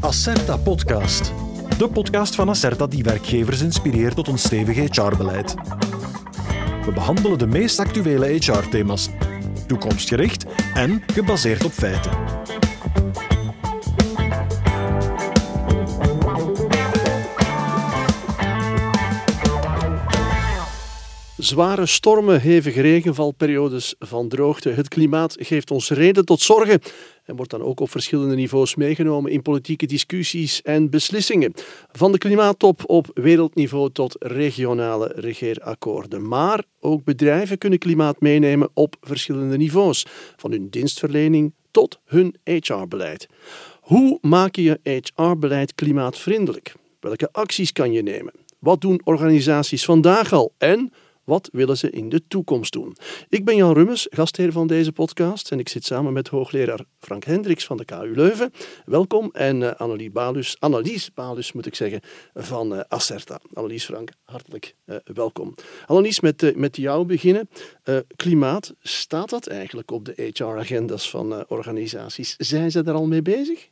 Acerta Podcast. De podcast van Acerta die werkgevers inspireert tot een stevig HR-beleid. We behandelen de meest actuele HR-thema's, toekomstgericht en gebaseerd op feiten. Zware stormen, hevige regenvalperiodes van droogte. Het klimaat geeft ons reden tot zorgen en wordt dan ook op verschillende niveaus meegenomen in politieke discussies en beslissingen. Van de klimaattop op wereldniveau tot regionale regeerakkoorden. Maar ook bedrijven kunnen klimaat meenemen op verschillende niveaus, van hun dienstverlening tot hun HR-beleid. Hoe maak je HR-beleid klimaatvriendelijk? Welke acties kan je nemen? Wat doen organisaties vandaag al? En wat willen ze in de toekomst doen? Ik ben Jan Rummes, gastheer van deze podcast en ik zit samen met hoogleraar Frank Hendricks van de KU Leuven. Welkom en uh, Annelies Balus, Annelies Balus moet ik zeggen, van uh, Acerta. Annelies Frank, hartelijk uh, welkom. Annelies, met, met jou beginnen. klimaat, staat dat eigenlijk op de HR-agendas van organisaties? Zijn ze er al mee bezig?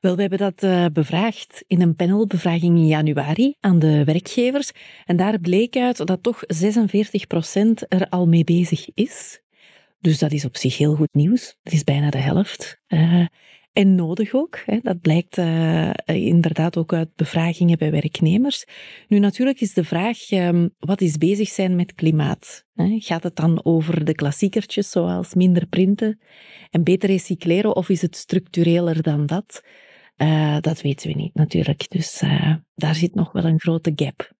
Wel, we hebben dat uh, bevraagd in een panelbevraging in januari aan de werkgevers. En daar bleek uit dat toch 46 procent er al mee bezig is. Dus dat is op zich heel goed nieuws. Dat is bijna de helft. Uh, en nodig ook. Hè. Dat blijkt uh, inderdaad ook uit bevragingen bij werknemers. Nu, natuurlijk is de vraag, um, wat is bezig zijn met klimaat? Hè? Gaat het dan over de klassiekertjes, zoals minder printen en beter recycleren, of is het structureler dan dat? Uh, dat weten we niet, natuurlijk. Dus daar zit nog wel een grote gap.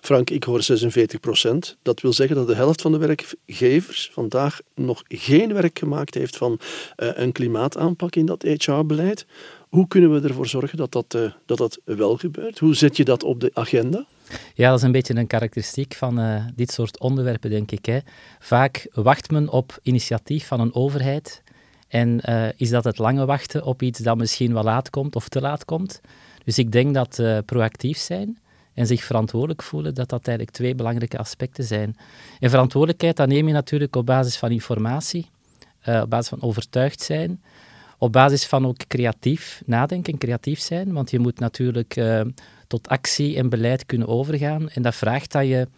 Frank, ik hoor 46 procent. Dat wil zeggen dat de helft van de werkgevers vandaag nog geen werk gemaakt heeft van uh, een klimaataanpak in dat HR-beleid. Hoe kunnen we ervoor zorgen dat dat, uh, dat dat wel gebeurt? Hoe zet je dat op de agenda? Ja, dat is een beetje een karakteristiek van uh, dit soort onderwerpen, denk ik. Hè. Vaak wacht men op initiatief van een overheid en is dat het lange wachten op iets dat misschien wel laat komt of te laat komt. Dus ik denk dat proactief zijn en zich verantwoordelijk voelen, dat dat eigenlijk twee belangrijke aspecten zijn. En verantwoordelijkheid, dat neem je natuurlijk op basis van informatie, uh, op basis van overtuigd zijn, op basis van ook creatief nadenken, creatief zijn, want je moet natuurlijk uh, tot actie en beleid kunnen overgaan. En dat vraagt dat je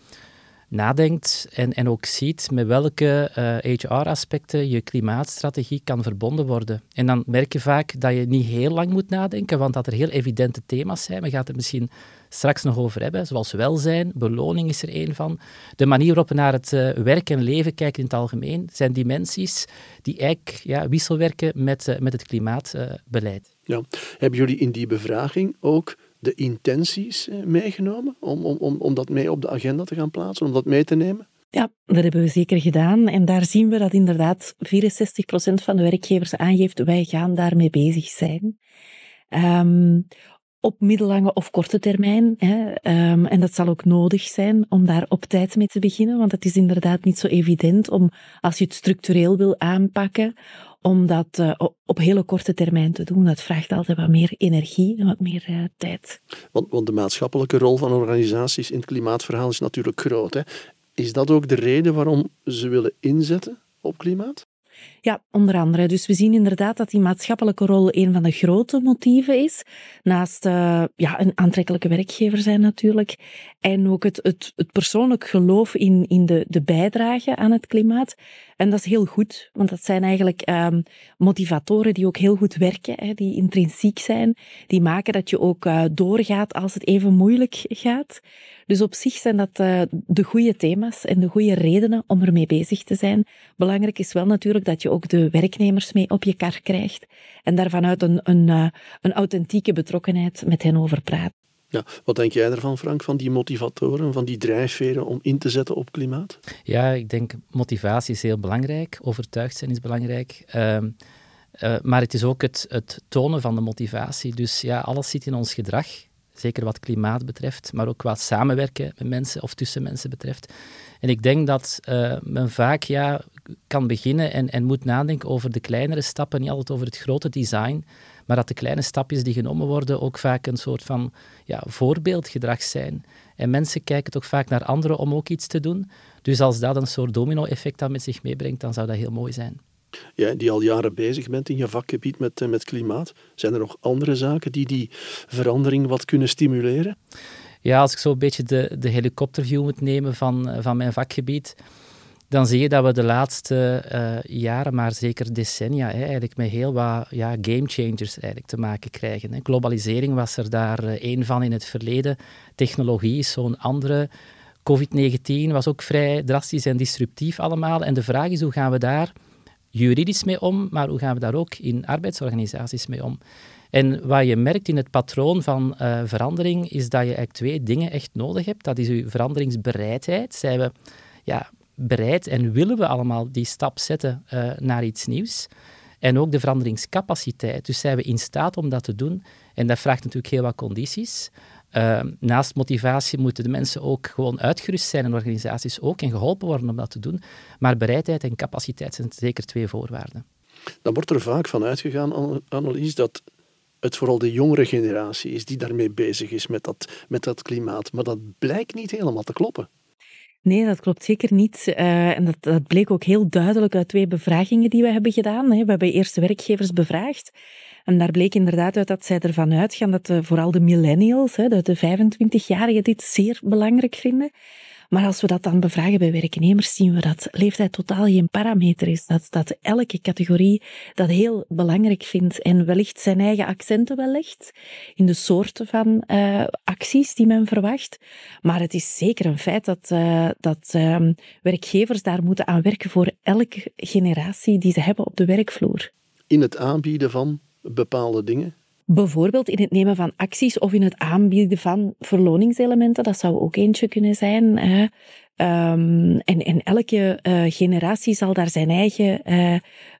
nadenkt en, en ook ziet met welke uh, eh, HR-aspecten je klimaatstrategie kan verbonden worden. En dan merk je vaak dat je niet heel lang moet nadenken, want dat er heel evidente thema's zijn. We gaan het misschien straks nog over hebben, zoals welzijn, beloning is er één van. De manier waarop we naar het uh, werk en leven kijken in het algemeen, zijn dimensies die eigenlijk ja, wisselwerken met, uh, met het klimaatbeleid. ja. Hebben jullie in die bevraging ook de intenties eh, meegenomen om, om, om, om dat mee op de agenda te gaan plaatsen, om dat mee te nemen? Ja, dat hebben we zeker gedaan. En daar zien we dat inderdaad 64% van de werkgevers aangeeft, wij gaan daarmee bezig zijn. Um, op middellange of korte termijn. Hè. Um, en dat zal ook nodig zijn om daar op tijd mee te beginnen, want het is inderdaad niet zo evident om, als je het structureel wil aanpakken, om dat uh, op hele korte termijn te doen. Dat vraagt altijd wat meer energie en wat meer uh, tijd. Want, want, de maatschappelijke rol van organisaties in het klimaatverhaal is natuurlijk groot. Hè? Is dat ook de reden waarom ze willen inzetten op klimaat? Ja, onder andere. Dus we zien inderdaad dat die maatschappelijke rol een van de grote motieven is. Naast uh, ja, een aantrekkelijke werkgever zijn natuurlijk. En ook het, het, het persoonlijk geloof in, in de, de bijdrage aan het klimaat. En dat is heel goed, want dat zijn eigenlijk um, motivatoren die ook heel goed werken, hè, die intrinsiek zijn, die maken dat je ook uh, doorgaat als het even moeilijk gaat. Dus op zich zijn dat uh, de goede thema's en de goede redenen om ermee bezig te zijn. Belangrijk is wel natuurlijk dat je ook de werknemers mee op je kar krijgt en daarvanuit een, een, uh, een authentieke betrokkenheid met hen over praat. Ja, wat denk jij ervan, Frank, van die motivatoren, van die drijfveren om in te zetten op klimaat? Ja, ik denk motivatie is heel belangrijk, overtuigd zijn is belangrijk. Uh, uh, maar het is ook het, het tonen van de motivatie. Dus ja, alles zit in ons gedrag. Zeker wat klimaat betreft, maar ook wat samenwerken met mensen of tussen mensen betreft. En ik denk dat uh, men vaak ja, kan beginnen en, en moet nadenken over de kleinere stappen, niet altijd over het grote design, maar dat de kleine stapjes die genomen worden ook vaak een soort van ja, voorbeeldgedrag zijn. En mensen kijken toch vaak naar anderen om ook iets te doen. Dus als dat een soort domino-effect dan met zich meebrengt, dan zou dat heel mooi zijn. Jij die al jaren bezig bent in je vakgebied met, eh, met klimaat, zijn er nog andere zaken die die verandering wat kunnen stimuleren? Ja, als ik zo een beetje de, de helikopterview moet nemen van, eh, van mijn vakgebied, dan zie je dat we de laatste uh, jaren, maar zeker decennia, hè, eigenlijk met heel wat ja, gamechangers eigenlijk te maken krijgen. Hè. Globalisering was er daar uh, één van in het verleden. Technologie is zo'n andere. COVID-19 was ook vrij drastisch en disruptief allemaal. En de vraag is, hoe gaan we daar juridisch mee om, maar hoe gaan we daar ook in arbeidsorganisaties mee om? En wat je merkt in het patroon van uh, verandering, is dat je eigenlijk twee dingen echt nodig hebt. Dat is je veranderingsbereidheid. Zijn we ja, bereid en willen we allemaal die stap zetten uh, naar iets nieuws? En ook de veranderingscapaciteit. Dus zijn we in staat om dat te doen? En dat vraagt natuurlijk heel wat condities. Uh, naast motivatie moeten de mensen ook gewoon uitgerust zijn en organisaties ook en geholpen worden om dat te doen. Maar bereidheid en capaciteit zijn zeker twee voorwaarden. Dan wordt er vaak van uitgegaan, Annelies, dat het vooral de jongere generatie is die daarmee bezig is met dat, met dat klimaat. Maar dat blijkt niet helemaal te kloppen. Nee, dat klopt zeker niet. Uh, en dat, dat, bleek ook heel duidelijk uit twee bevragingen die we hebben gedaan. We hebben eerst werkgevers bevraagd. En daar bleek inderdaad uit dat zij ervan uitgaan dat de, vooral de millennials, de 25-jarigen, dit zeer belangrijk vinden. Maar als we dat dan bevragen bij werknemers, zien we dat leeftijd totaal geen parameter is. Dat, dat elke categorie dat heel belangrijk vindt en wellicht zijn eigen accenten wel legt in de soorten van uh, acties die men verwacht. Maar het is zeker een feit dat, uh, dat uh, werkgevers daar moeten aan werken voor elke generatie die ze hebben op de werkvloer. In het aanbieden van bepaalde dingen? Bijvoorbeeld in het nemen van acties of in het aanbieden van verloningselementen. Dat zou ook eentje kunnen zijn. Um, en, en, elke uh, generatie zal daar zijn eigen uh,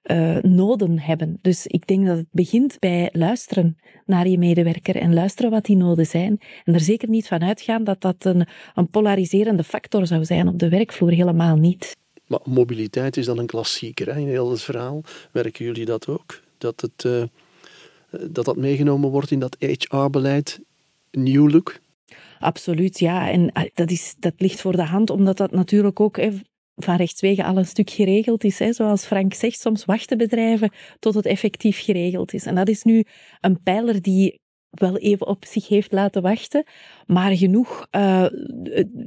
uh, noden hebben. Dus ik denk dat het begint bij luisteren naar je medewerker en luisteren wat die noden zijn. En er zeker niet van uitgaan dat dat een, een polariserende factor zou zijn op de werkvloer. Helemaal niet. Maar mobiliteit is dan een klassieker hè? in heel het verhaal. Werken jullie dat ook? Dat het dat dat meegenomen wordt in dat HR-beleid, New Look? Absoluut, ja. En ah, dat, is, dat ligt voor de hand, omdat dat natuurlijk ook van rechtswege al een stuk geregeld is. Hè. Zoals Frank zegt, soms wachten bedrijven tot het effectief geregeld is. En dat is nu een pijler die wel even op zich heeft laten wachten, maar genoeg uh,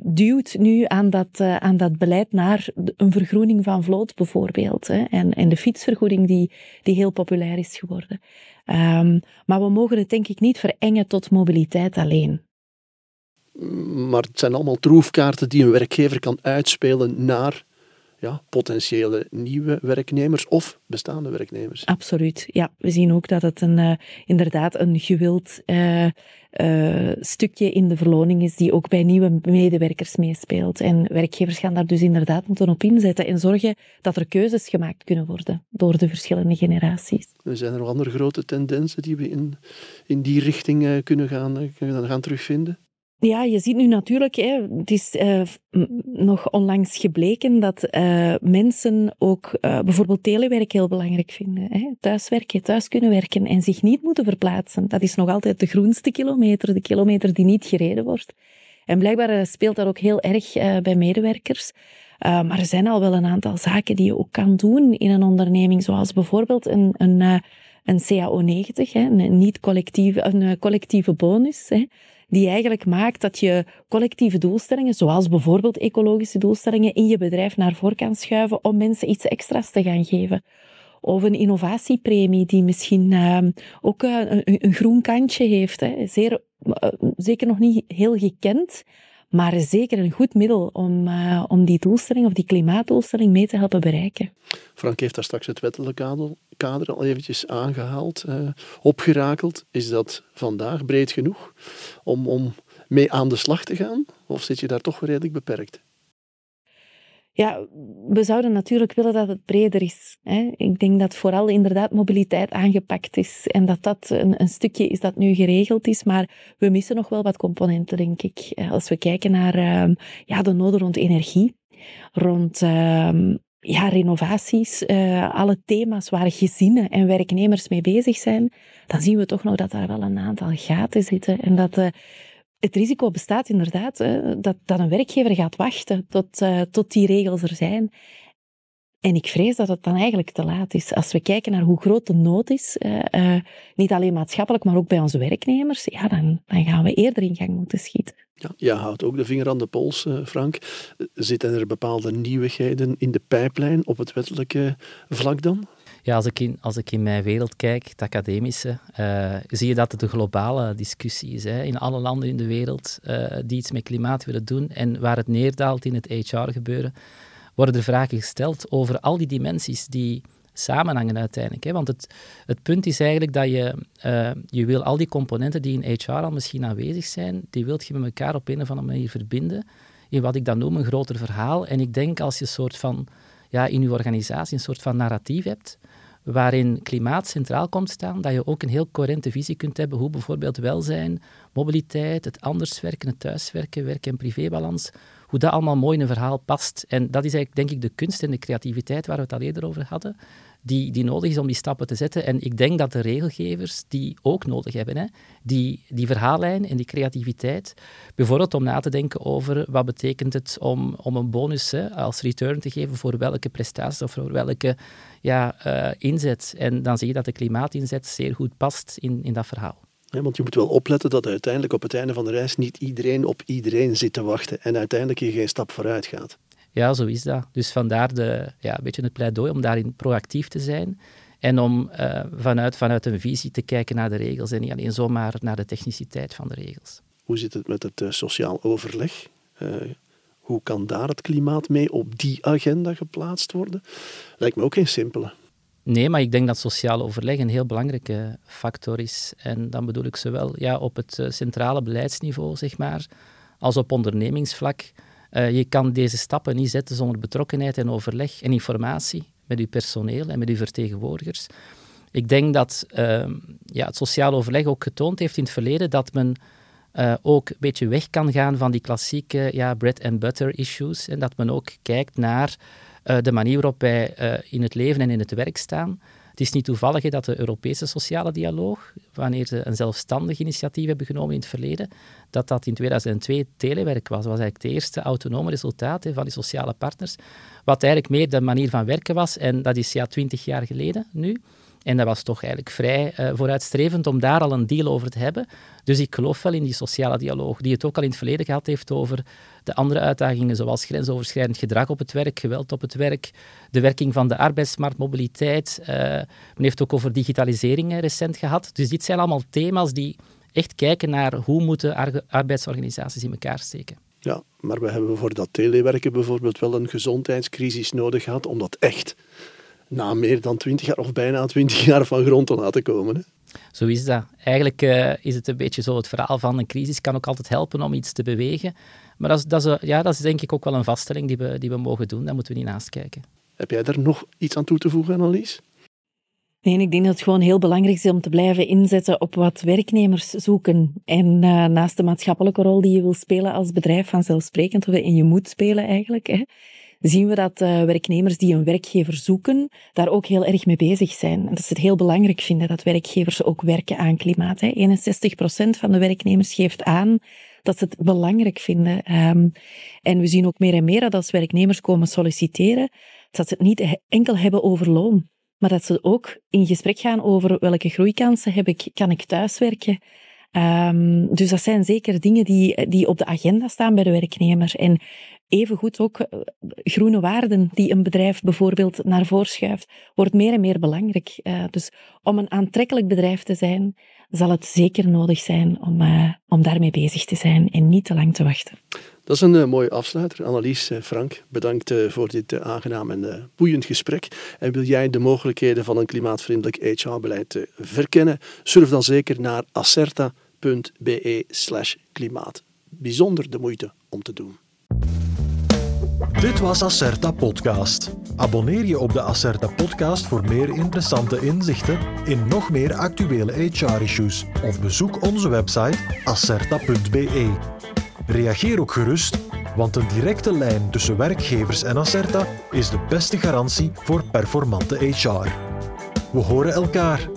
duwt nu aan dat, uh, aan dat beleid naar een vergroening van vloot bijvoorbeeld. Hè, en, en de fietsvergoeding die, die heel populair is geworden. Um, maar we mogen het denk ik niet verengen tot mobiliteit alleen. Maar het zijn allemaal troefkaarten die een werkgever kan uitspelen naar ja, potentiële nieuwe werknemers of bestaande werknemers. Absoluut, ja. We zien ook dat het een, uh, inderdaad een gewild uh, uh, stukje in de verloning is die ook bij nieuwe medewerkers meespeelt. En werkgevers gaan daar dus inderdaad moeten op inzetten en zorgen dat er keuzes gemaakt kunnen worden door de verschillende generaties. Zijn er nog andere grote tendensen die we in, in die richting kunnen gaan, kunnen gaan terugvinden? Ja, je ziet nu natuurlijk, hè, het is uh, nog onlangs gebleken dat uh, mensen ook uh, bijvoorbeeld telewerk heel belangrijk vinden. Hè. Thuiswerken, thuis kunnen werken en zich niet moeten verplaatsen. Dat is nog altijd de groenste kilometer, de kilometer die niet gereden wordt. En blijkbaar speelt dat ook heel erg bij medewerkers. maar er zijn al wel een aantal zaken die je ook kan doen in een onderneming, zoals bijvoorbeeld een, een, een CAO 90, hè, een, niet collectieve, een collectieve bonus. Hè die eigenlijk maakt dat je collectieve doelstellingen, zoals bijvoorbeeld ecologische doelstellingen, in je bedrijf naar voren kan schuiven om mensen iets extra's te gaan geven. Of een innovatiepremie die misschien uh, ook uh, een, groen kantje heeft. Zeer, uh, zeker nog niet heel gekend, maar zeker een goed middel om, uh, om die doelstelling of die klimaatdoelstelling mee te helpen bereiken. Frank heeft daar straks het wettelijke kader, al eventjes aangehaald, uh, opgerakeld. Is dat vandaag breed genoeg om, om mee aan de slag te gaan? Of zit je daar toch redelijk beperkt? Ja, we zouden natuurlijk willen dat het breder is. Hè. Ik denk dat vooral inderdaad mobiliteit aangepakt is en dat dat een, een, stukje is dat nu geregeld is, maar we missen nog wel wat componenten, denk ik. Eh, als we kijken naar uh, ja, de noden rond energie, rond uh, ja, renovaties, uh, alle thema's waar gezinnen en werknemers mee bezig zijn, dan zien we toch nog dat daar wel een aantal gaten zitten en dat het risico bestaat inderdaad dat, dat een werkgever gaat wachten tot, uh, tot die regels er zijn. En ik vrees dat het dan eigenlijk te laat is. Als we kijken naar hoe groot de nood is, uh, niet alleen maatschappelijk, maar ook bij onze werknemers, ja, dan, dan gaan we eerder in gang moeten schieten. Ja, jij houdt ook de vinger aan de pols, Frank. Zitten er bepaalde nieuwigheden in de pijplijn op het wettelijke vlak dan? Ja, als ik in, als ik in mijn wereld kijk, het academische, uh, zie je dat het een globale discussie is. Hè, in alle landen in de wereld die iets met klimaat willen doen en waar het neerdaalt in het HR-gebeuren worden er vragen gesteld over al die dimensies die samenhangen uiteindelijk. Hè? Want het, het punt is eigenlijk dat je, uh, je wil al die componenten die in HR al misschien aanwezig zijn, die wilt je met elkaar op een of andere manier verbinden in wat ik dan noem een groter verhaal. En ik denk als je een soort van, ja, in je organisatie een soort van narratief hebt, waarin klimaat centraal komt staan, dat je ook een heel coherente visie kunt hebben hoe bijvoorbeeld welzijn, mobiliteit, het anders werken, het thuiswerken, werk- en privébalans, hoe dat allemaal mooi in een verhaal past. En dat is eigenlijk, denk ik, de kunst en de creativiteit waar we het al eerder over hadden, die, die nodig is om die stappen te zetten. En ik denk dat de regelgevers die ook nodig hebben. Hè? Die, die verhaallijn en die creativiteit. Bijvoorbeeld om na te denken over wat betekent het om, om een bonus hè, als return te geven voor welke prestatie of voor welke ja, uh, inzet. En dan zie je dat de klimaatinzet zeer goed past in, in dat verhaal want je moet wel opletten dat uiteindelijk op het einde van de reis niet iedereen op iedereen zit te wachten en uiteindelijk je geen stap vooruit gaat. Ja, zo is dat. Dus vandaar de, ja, een beetje het pleidooi om daarin proactief te zijn en om uh, vanuit, vanuit een visie te kijken naar de regels en niet alleen zomaar naar de techniciteit van de regels. Hoe zit het met het uh, sociaal overleg? Uh, hoe kan daar het klimaat mee op die agenda geplaatst worden? Lijkt me ook geen simpele. Nee, maar ik denk dat sociaal overleg een heel belangrijke factor is. En dan bedoel ik zowel ja, op het eh, centrale beleidsniveau, zeg maar, als op ondernemingsvlak. Uh, je kan deze stappen niet zetten zonder betrokkenheid en overleg en informatie met uw personeel en met uw vertegenwoordigers. Ik denk dat uh, ja, het sociaal overleg ook getoond heeft in het verleden dat men uh, ook een beetje weg kan gaan van die klassieke ja, bread and butter issues. En dat men ook kijkt naar uh, de manier waarop wij in het leven en in het werk staan. Het is niet toevallig dat de Europese sociale dialoog, wanneer ze een zelfstandig initiatief hebben genomen in het verleden, dat dat in 2002 telewerk was. Dat was eigenlijk het eerste autonome resultaat van die sociale partners, wat eigenlijk meer de manier van werken was. En dat is ja twintig jaar geleden nu. En dat was toch eigenlijk vrij uh, vooruitstrevend om daar al een deal over te hebben. Dus ik geloof wel in die sociale dialoog, die het ook al in het verleden gehad heeft over de andere uitdagingen, zoals grensoverschrijdend gedrag op het werk, geweld op het werk, de werking van de arbeidsmarkt, mobiliteit. Uh, men heeft ook over digitalisering recent gehad. Dus dit zijn allemaal thema's die echt kijken naar hoe moeten arbeidsorganisaties in elkaar steken. Ja, maar we hebben voor dat telewerken bijvoorbeeld wel een gezondheidscrisis nodig gehad om dat echt na meer dan twintig jaar of bijna twintig jaar van grond te laten komen. Hè? Zo is dat. Eigenlijk uh, is het een beetje zo het verhaal van een crisis kan ook altijd helpen om iets te bewegen. Maar dat is, dat is, ja, dat is denk ik ook wel een vaststelling die we, die we mogen doen. Daar moeten we niet naast kijken. Heb jij daar nog iets aan toe te voegen, Annelies? Nee, ik denk dat het gewoon heel belangrijk is om te blijven inzetten op wat werknemers zoeken. En uh, naast de maatschappelijke rol die je wil spelen als bedrijf, vanzelfsprekend, of en je moet spelen eigenlijk, hè, zien we dat uh, werknemers die een werkgever zoeken, daar ook heel erg mee bezig zijn. En dat ze het heel belangrijk vinden dat werkgevers ook werken aan klimaat. Hè. 61% van de werknemers geeft aan dat ze het belangrijk vinden. Um, en we zien ook meer en meer dat als werknemers komen solliciteren, dat ze het niet enkel hebben over loon, maar dat ze ook in gesprek gaan over welke groeikansen heb ik, kan ik thuiswerken. Um, dus dat zijn zeker dingen die, die op de agenda staan bij de werknemer. En evengoed ook eh, groene waarden die een bedrijf bijvoorbeeld naar voren schuift, wordt meer en meer belangrijk. Uh, dus om een aantrekkelijk bedrijf te zijn, zal het zeker nodig zijn om, uh, om daarmee bezig te zijn en niet te lang te wachten. Dat is een mooie afsluiter. Annelies, Frank, bedankt voor dit aangenaam en boeiend gesprek. En wil jij de mogelijkheden van een klimaatvriendelijk HR-beleid verkennen? Surf dan zeker naar acerta.be slash klimaat. Bijzonder de moeite om te doen. Dit was Acerta Podcast. Abonneer je op de Acerta Podcast voor meer interessante inzichten in nog meer actuele HR-issues of bezoek onze website acerta.be. Reageer ook gerust, want een directe lijn tussen werkgevers en Acerta is de beste garantie voor performante HR. We horen elkaar.